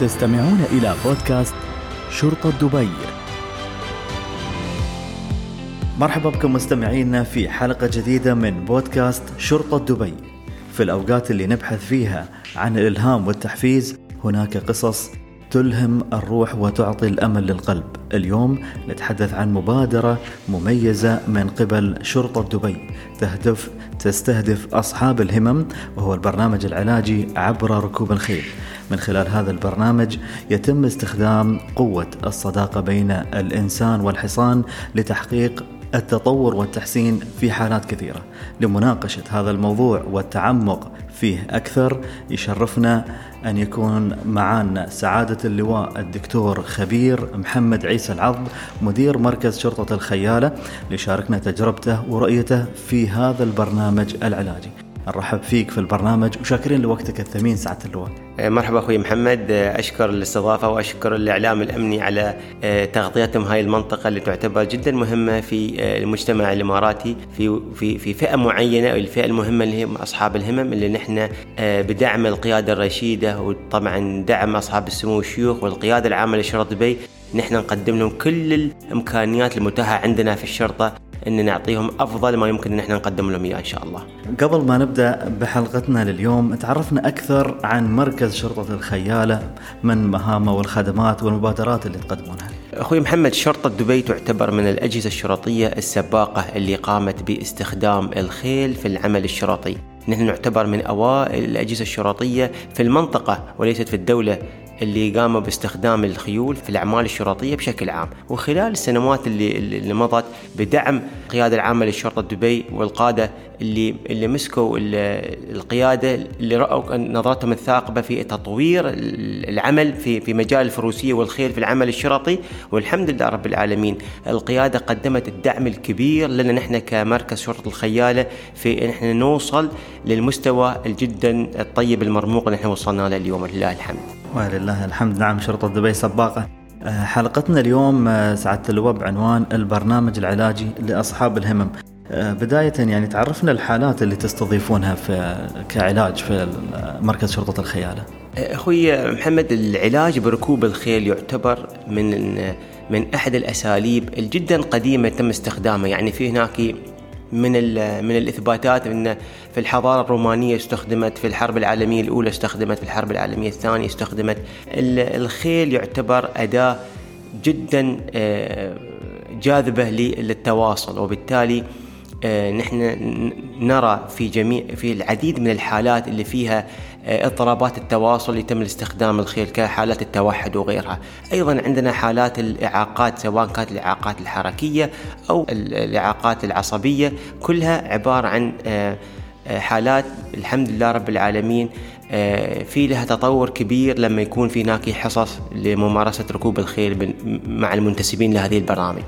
تستمعون إلى بودكاست شرطة دبي مرحبا بكم مستمعينا في حلقة جديدة من بودكاست شرطة دبي في الأوقات اللي نبحث فيها عن الإلهام والتحفيز هناك قصص تلهم الروح وتعطي الأمل للقلب. اليوم نتحدث عن مبادرة مميزة من قبل شرطة دبي تهدف تستهدف أصحاب الهمم وهو البرنامج العلاجي عبر ركوب الخيل. من خلال هذا البرنامج يتم استخدام قوة الصداقة بين الإنسان والحصان لتحقيق التطور والتحسين في حالات كثيرة. لمناقشة هذا الموضوع والتعمق فيه أكثر يشرفنا أن يكون معنا سعادة اللواء الدكتور خبير محمد عيسى العض مدير مركز شرطة الخيالة ليشاركنا تجربته ورؤيته في هذا البرنامج العلاجي نرحب فيك في البرنامج وشاكرين لوقتك الثمين سعادة اللواء. آه، مرحبا أخوي محمد. آه، أشكر الاستضافة وأشكر الإعلام الأمني على آه، تغطيتهم هاي المنطقة اللي تعتبر جدا مهمة في المجتمع الإماراتي في في في فئة معينة الفئة المهمة اللي هم أصحاب الهمم اللي نحن بدعم القيادة الرشيدة وطبعا دعم أصحاب السمو الشيوخ والقيادة العامة لشرطة دبي نحن نقدم لهم كل الإمكانيات المتاحة عندنا في الشرطة. إن نعطيهم أفضل ما يمكن إن إحنا نقدم لهم إياه إن شاء الله. قبل ما نبدأ بحلقتنا لليوم تعرفنا أكثر عن مركز شرطة الخيالة من مهامه والخدمات والمبادرات اللي تقدمونها. أخوي محمد شرطة دبي تعتبر من الأجهزة الشرطية السباقة اللي قامت باستخدام الخيل في العمل الشرطي. نحن نعتبر من أوائل الأجهزة الشرطية في المنطقة وليست في الدولة اللي قاموا باستخدام الخيول في الأعمال الشرطية بشكل عام. وخلال السنوات اللي, اللي مضت بدعم القيادة العامة للشرطة دبي والقادة اللي اللي مسكوا القيادة اللي رأوا نظرتهم الثاقبة في تطوير العمل في في مجال الفروسية والخيل في العمل الشرطي. والحمد لله رب العالمين القيادة قدمت الدعم الكبير لنا نحن كمركز شرطة الخيالة في إن إحنا نوصل للمستوى الجدا الطيب المرموق اللي إحنا وصلنا له اليوم. لله الحمد. ولله الحمد. نعم شرطة دبي سباقة. آه، حلقتنا اليوم آه، سعادة اللواء بعنوان البرنامج العلاجي لأصحاب الهمم. آه، بداية يعني تعرفنا الحالات اللي تستضيفونها في كعلاج في مركز شرطة الخيالة. أخوي محمد العلاج بركوب الخيل يعتبر من من أحد الأساليب الجدا قديمة تم استخدامها. يعني في هناك من من الإثباتات إن في الحضارة الرومانية استخدمت في الحرب العالمية الأولى استخدمت في الحرب العالمية الثانية استخدمت. الخيل يعتبر أداة جدا آه، جاذبة للتواصل وبالتالي آه، نحن نرى في جميع في العديد من الحالات اللي فيها اضطرابات التواصل يتم الاستخدام الخيل كحالات التوحد وغيرها أيضا عندنا حالات الإعاقات سواء كانت الإعاقات الحركية أو الإعاقات العصبية كلها عبارة عن آه، حالات الحمد لله رب العالمين في لها تطور كبير لما يكون في هناك حصص لممارسة ركوب الخيل مع المنتسبين لهذه البرامج.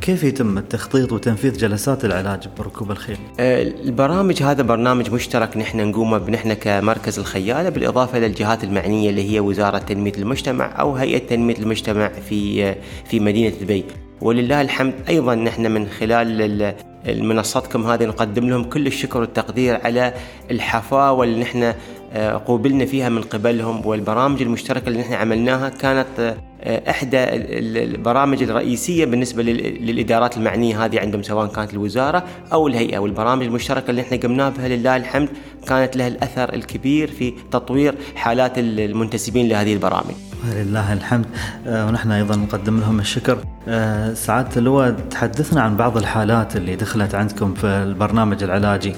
كيف يتم التخطيط وتنفيذ جلسات العلاج بركوب الخيل؟ آه، البرامج هذا برنامج مشترك نحن نقوم بنحن كمركز الخيالة بالإضافة إلى الجهات المعنية اللي هي وزارة تنمية المجتمع أو هيئة تنمية المجتمع في آه، في مدينة دبي ولله الحمد أيضا نحن من خلال منصتكم هذه نقدم لهم كل الشكر والتقدير على الحفاوة اللي نحن قوبلنا فيها من قبلهم والبرامج المشتركة اللي نحن عملناها كانت آه، إحدى البرامج الرئيسية بالنسبة للإدارات المعنية هذه عندهم سواء كانت الوزارة أو الهيئة والبرامج المشتركة اللي إحنا قمنا بها لله الحمد كانت لها الأثر الكبير في تطوير حالات المنتسبين لهذه البرامج. لله الحمد آه، ونحن أيضا نقدم لهم الشكر. آه، سعادة اللواء تحدثنا عن بعض الحالات اللي دخلت عندكم في البرنامج العلاجي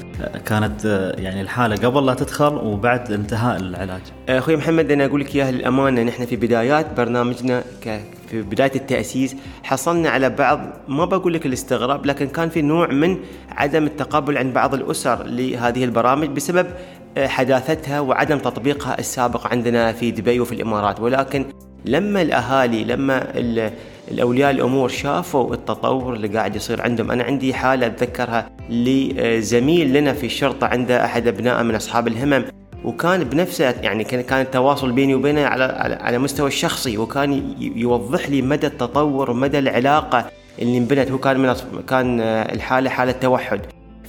كانت يعني الحالة قبل لا تدخل وبعد انتهاء العلاج. أخوي محمد أنا أقول لك إياها للأمانة نحن في بدايات برنامجنا في بداية التأسيس حصلنا على بعض ما بقول لك الاستغراب لكن كان في نوع من عدم التقبل عند بعض الأسر لهذه البرامج بسبب آه، حداثتها وعدم تطبيقها السابق عندنا في دبي وفي الإمارات ولكن لما الأهالي لما الأولياء الأمور شافوا التطور اللي قاعد يصير عندهم. أنا عندي حالة أتذكرها لزميل لنا في الشرطة عنده أحد أبنائه من أصحاب الهمم وكان بنفسه يعني كان كان التواصل بيني وبينه على على مستوى الشخصي وكان يوضح لي مدى التطور ومدى العلاقة اللي انبنت. هو كان من كان الحالة حالة توحد.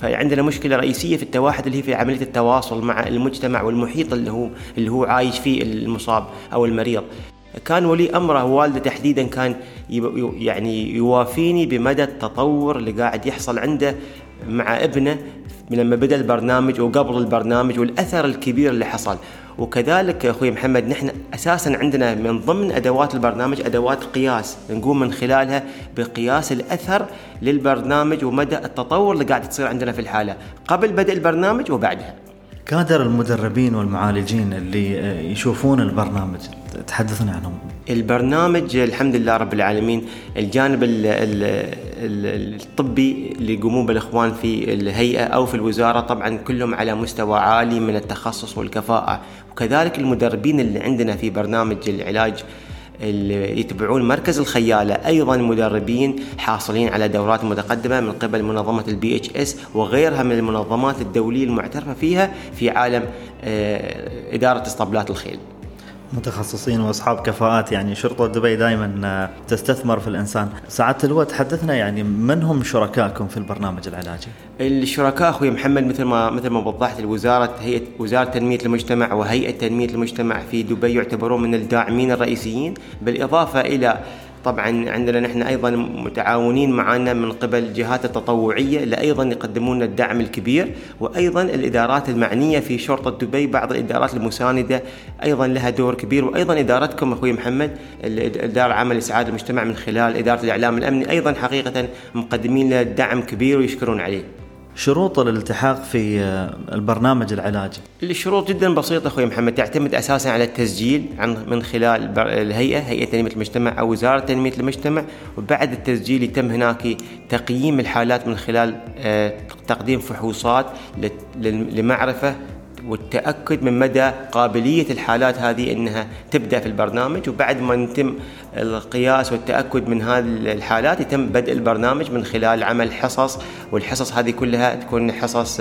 فعندنا مشكلة رئيسية في التواحد اللي هي في عملية التواصل مع المجتمع والمحيط اللي هو اللي هو عايش فيه المصاب أو المريض. كان ولي أمره والده تحديدا كان يعني يوافيني بمدى التطور اللي قاعد يحصل عنده مع ابنه لما بدأ البرنامج وقبل البرنامج والأثر الكبير اللي حصل. وكذلك أخوي محمد نحن أساسا عندنا من ضمن أدوات البرنامج أدوات قياس نقوم من خلالها بقياس الأثر للبرنامج ومدى التطور اللي قاعد تصير عندنا في الحالة قبل بدء البرنامج وبعدها. كادر المدربين والمعالجين اللي يشوفون البرنامج؟ تحدثنا عنهم. البرنامج الحمد لله رب العالمين الجانب الطبي اللي يقومون بالإخوان في الهيئة أو في الوزارة طبعا كلهم على مستوى عالي من التخصص والكفاءة. وكذلك المدربين اللي عندنا في برنامج العلاج اللي يتبعون مركز الخيالة أيضا مدربين حاصلين على دورات متقدمة من قبل منظمة ال BHS وغيرها من المنظمات الدولية المعترفة فيها في عالم آه، إدارة اسطبلات الخيل. متخصصين واصحاب كفاءات يعني شرطة دبي دائما آه، تستثمر في الإنسان. سعاده اللواء تحدثنا يعني من هم شركائكم في البرنامج العلاجي؟ الشركاء أخوي محمد مثل ما مثل ما وضحت الوزارة هيئة وزارة تنمية المجتمع وهيئة تنمية المجتمع في دبي يعتبرون من الداعمين الرئيسيين بالإضافة إلى طبعا عندنا نحن أيضا متعاونين معنا من قبل الجهات التطوعية اللي أيضا يقدمون الدعم الكبير وأيضا الإدارات المعنية في شرطة دبي بعض الإدارات المساندة أيضا لها دور كبير وأيضا إدارتكم أخوي محمد الاداره العامه لاسعاد المجتمع من خلال إدارة الإعلام الأمني أيضا حقيقه مقدمين له دعم كبير ويشكرون عليه. شروط الالتحاق في آه، البرنامج العلاجي الشروط جدا بسيطة أخوي محمد تعتمد أساسا على التسجيل عن من خلال الهيئة هيئة تنمية المجتمع أو وزارة تنمية المجتمع وبعد التسجيل يتم هناك تقييم الحالات من خلال آه، تقديم فحوصات لمعرفة والتأكد من مدى قابلية الحالات هذه أنها تبدأ في البرنامج وبعد ما يتم القياس والتأكد من هذه الحالات يتم بدء البرنامج من خلال عمل حصص والحصص هذه كلها تكون حصص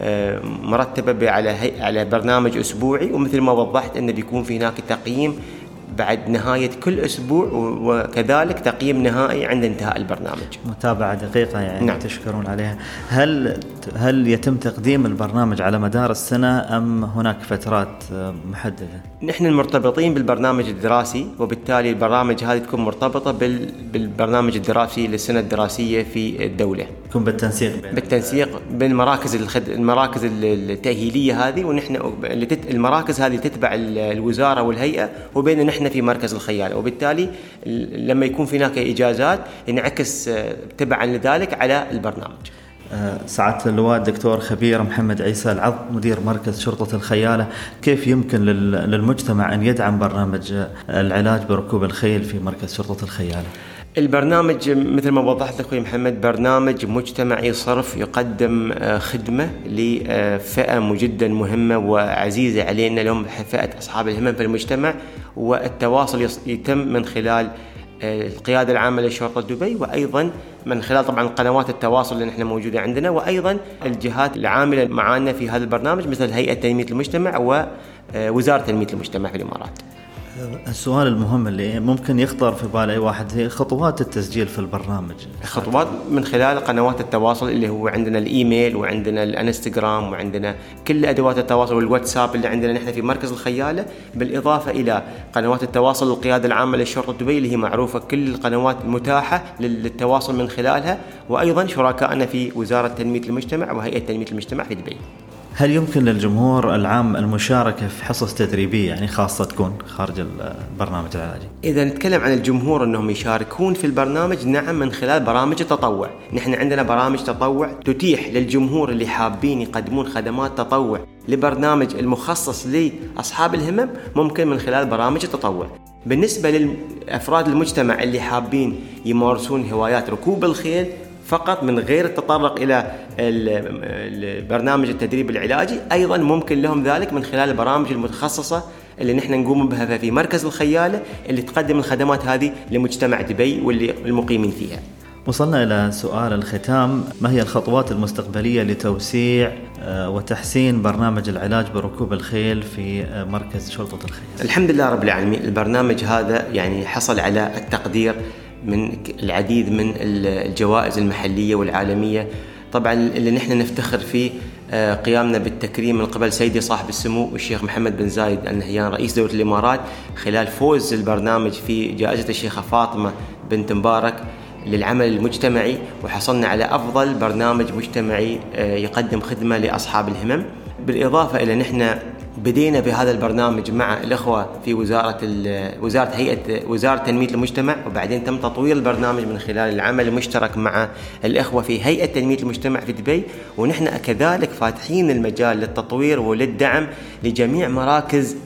آه، مرتبة على على برنامج أسبوعي. ومثل ما وضحت أنه بيكون في هناك تقييم بعد نهاية كل أسبوع وكذلك تقييم نهائي عند انتهاء البرنامج متابعة دقيقة يعني نعم. تشكرون عليها هل هل يتم تقديم البرنامج على مدار السنة أم هناك فترات محددة؟ نحن مرتبطين بالبرنامج الدراسي وبالتالي البرامج هذه تكون مرتبطة بالبرنامج الدراسي للسنة الدراسية في الدولة يكون بالتنسيق بين بالتنسيق بين المراكز الخد... المراكز التأهيلية هذه ونحن اللي تت... المراكز هذه تتبع الوزارة والهيئة وبين نحن في مركز الخيالة وبالتالي لما يكون هناك إجازات ينعكس تبعا لذلك على البرنامج. آه، سعادة اللواء الدكتور خبير محمد عيسى العض مدير مركز شرطة الخيالة. كيف يمكن للمجتمع أن يدعم برنامج العلاج بركوب الخيل في مركز شرطة الخيالة؟ البرنامج مثل ما وضحت أخوي محمد برنامج مجتمعي صرف يقدم آه، خدمة لفئة جدا مهمة وعزيزة علينا لهم فئة أصحاب الهمم في المجتمع والتواصل يتم من خلال آه، القيادة العامة لشرطة دبي وأيضا من خلال طبعا قنوات التواصل اللي نحن موجودة عندنا وأيضا الجهات العاملة معنا في هذا البرنامج مثل هيئة تنمية المجتمع ووزارة تنمية المجتمع في الإمارات. السؤال المهم اللي ممكن يخطر في بال اي واحد هي خطوات التسجيل في البرنامج خطوات من خلال قنوات التواصل اللي هو عندنا الإيميل وعندنا الإنستغرام وعندنا كل أدوات التواصل والواتساب اللي عندنا نحن في مركز الخيالة بالإضافة إلى قنوات التواصل القياده العامة للشرطة دبي اللي هي معروفة كل القنوات المتاحه للتواصل من خلالها وأيضا شركائنا في وزارة تنمية المجتمع وهيئة تنمية المجتمع في دبي. هل يمكن للجمهور العام المشاركة في حصص تدريبية يعني خاصة تكون خارج البرنامج العلاجي؟ إذا نتكلم عن الجمهور أنهم يشاركون في البرنامج نعم من خلال برامج التطوع نحن عندنا برامج تطوع تتيح للجمهور اللي حابين يقدمون خدمات تطوع لبرنامج المخصص لأصحاب الهمم ممكن من خلال برامج التطوع بالنسبة لأفراد المجتمع اللي حابين يمارسون هوايات ركوب الخيل فقط من غير التطرق إلى برنامج التدريب العلاجي أيضا ممكن لهم ذلك من خلال البرامج المتخصصة اللي نحن نقوم بها في مركز الخيالة اللي تقدم الخدمات هذه لمجتمع دبي واللي المقيمين فيها. وصلنا إلى سؤال الختام ما هي الخطوات المستقبلية لتوسيع آه، وتحسين برنامج العلاج بركوب الخيل في آه، مركز شرطة الخيل الحمد لله رب العالمين البرنامج هذا يعني حصل على التقدير من العديد من الجوائز المحلية والعالمية. طبعا اللي نحن نفتخر فيه آه، قيامنا بالتكريم من قبل سيدي صاحب السمو الشيخ محمد بن زايد النهيان رئيس دولة الإمارات خلال فوز البرنامج في جائزة الشيخة فاطمة بنت مبارك للعمل المجتمعي. وحصلنا على أفضل برنامج مجتمعي آه، يقدم خدمة لأصحاب الهمم. بالإضافة إلى نحن بدينا بهذا البرنامج مع الإخوة في وزارة وزارة هيئة وزارة تنمية المجتمع وبعدين تم تطوير البرنامج من خلال العمل المشترك مع الإخوة في هيئة تنمية المجتمع في دبي. ونحن كذلك فاتحين المجال للتطوير وللدعم لجميع مراكز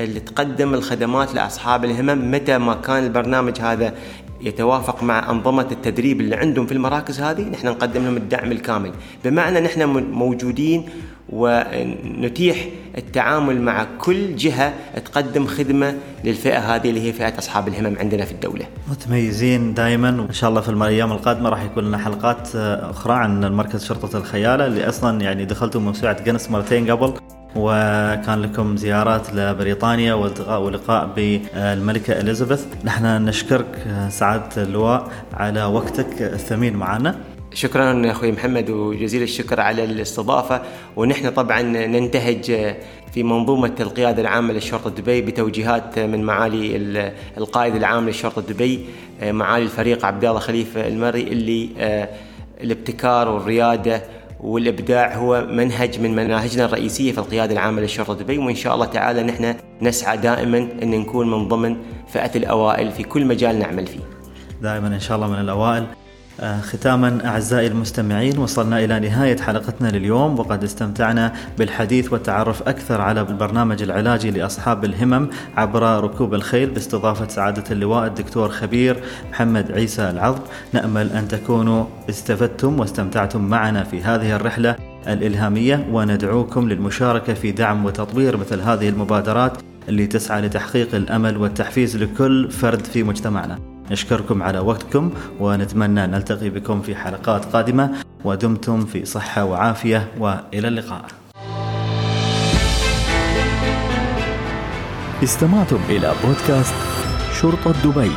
اللي تقدم الخدمات لأصحاب الهمم متى ما كان البرنامج هذا يتوافق مع أنظمة التدريب اللي عندهم في المراكز هذه نحن نقدم لهم الدعم الكامل. بمعنى نحن موجودين ونتيح التعامل مع كل جهة تقدم خدمة للفئة هذه اللي هي فئة أصحاب الهمم عندنا في الدولة. متميزين دائما وإن شاء الله في الأيام القادمة راح يكون لنا حلقات أخرى عن مركز شرطة الخيالة اللي أصلا يعني دخلتوا موسوعة جنس مرتين قبل. وكان لكم زيارات لبريطانيا ولقاء بالملكة إليزابيث. نحن نشكرك سعادة اللواء على وقتك الثمين معنا. شكرا أخوي محمد وجزيل الشكر على الاستضافة. ونحن طبعا ننتهج في منظومة القيادة العامة للشرطه دبي بتوجيهات من معالي القائد العام للشرطه دبي معالي الفريق عبد الله خليفة المري اللي الابتكار والريادة والإبداع هو منهج من مناهجنا الرئيسية في القيادة العامة للشرطة دبي وإن شاء الله تعالى نحن نسعى دائما أن نكون من ضمن فئة الأوائل في كل مجال نعمل فيه. دائما إن شاء الله من الأوائل. آه، ختاما أعزائي المستمعين وصلنا إلى نهاية حلقتنا لليوم وقد استمتعنا بالحديث والتعرف أكثر على البرنامج العلاجي لأصحاب الهمم عبر ركوب الخيل باستضافة سعادة اللواء الدكتور خبير محمد عيسى العظم نأمل أن تكونوا استفدتم واستمتعتم معنا في هذه الرحلة الإلهامية وندعوكم للمشاركة في دعم وتطوير مثل هذه المبادرات اللي تسعى لتحقيق الأمل والتحفيز لكل فرد في مجتمعنا. نشكركم على وقتكم ونتمنى نلتقي بكم في حلقات قادمة. ودمتم في صحة وعافية وإلى اللقاء. استمعتم إلى بودكاست شرطة دبي.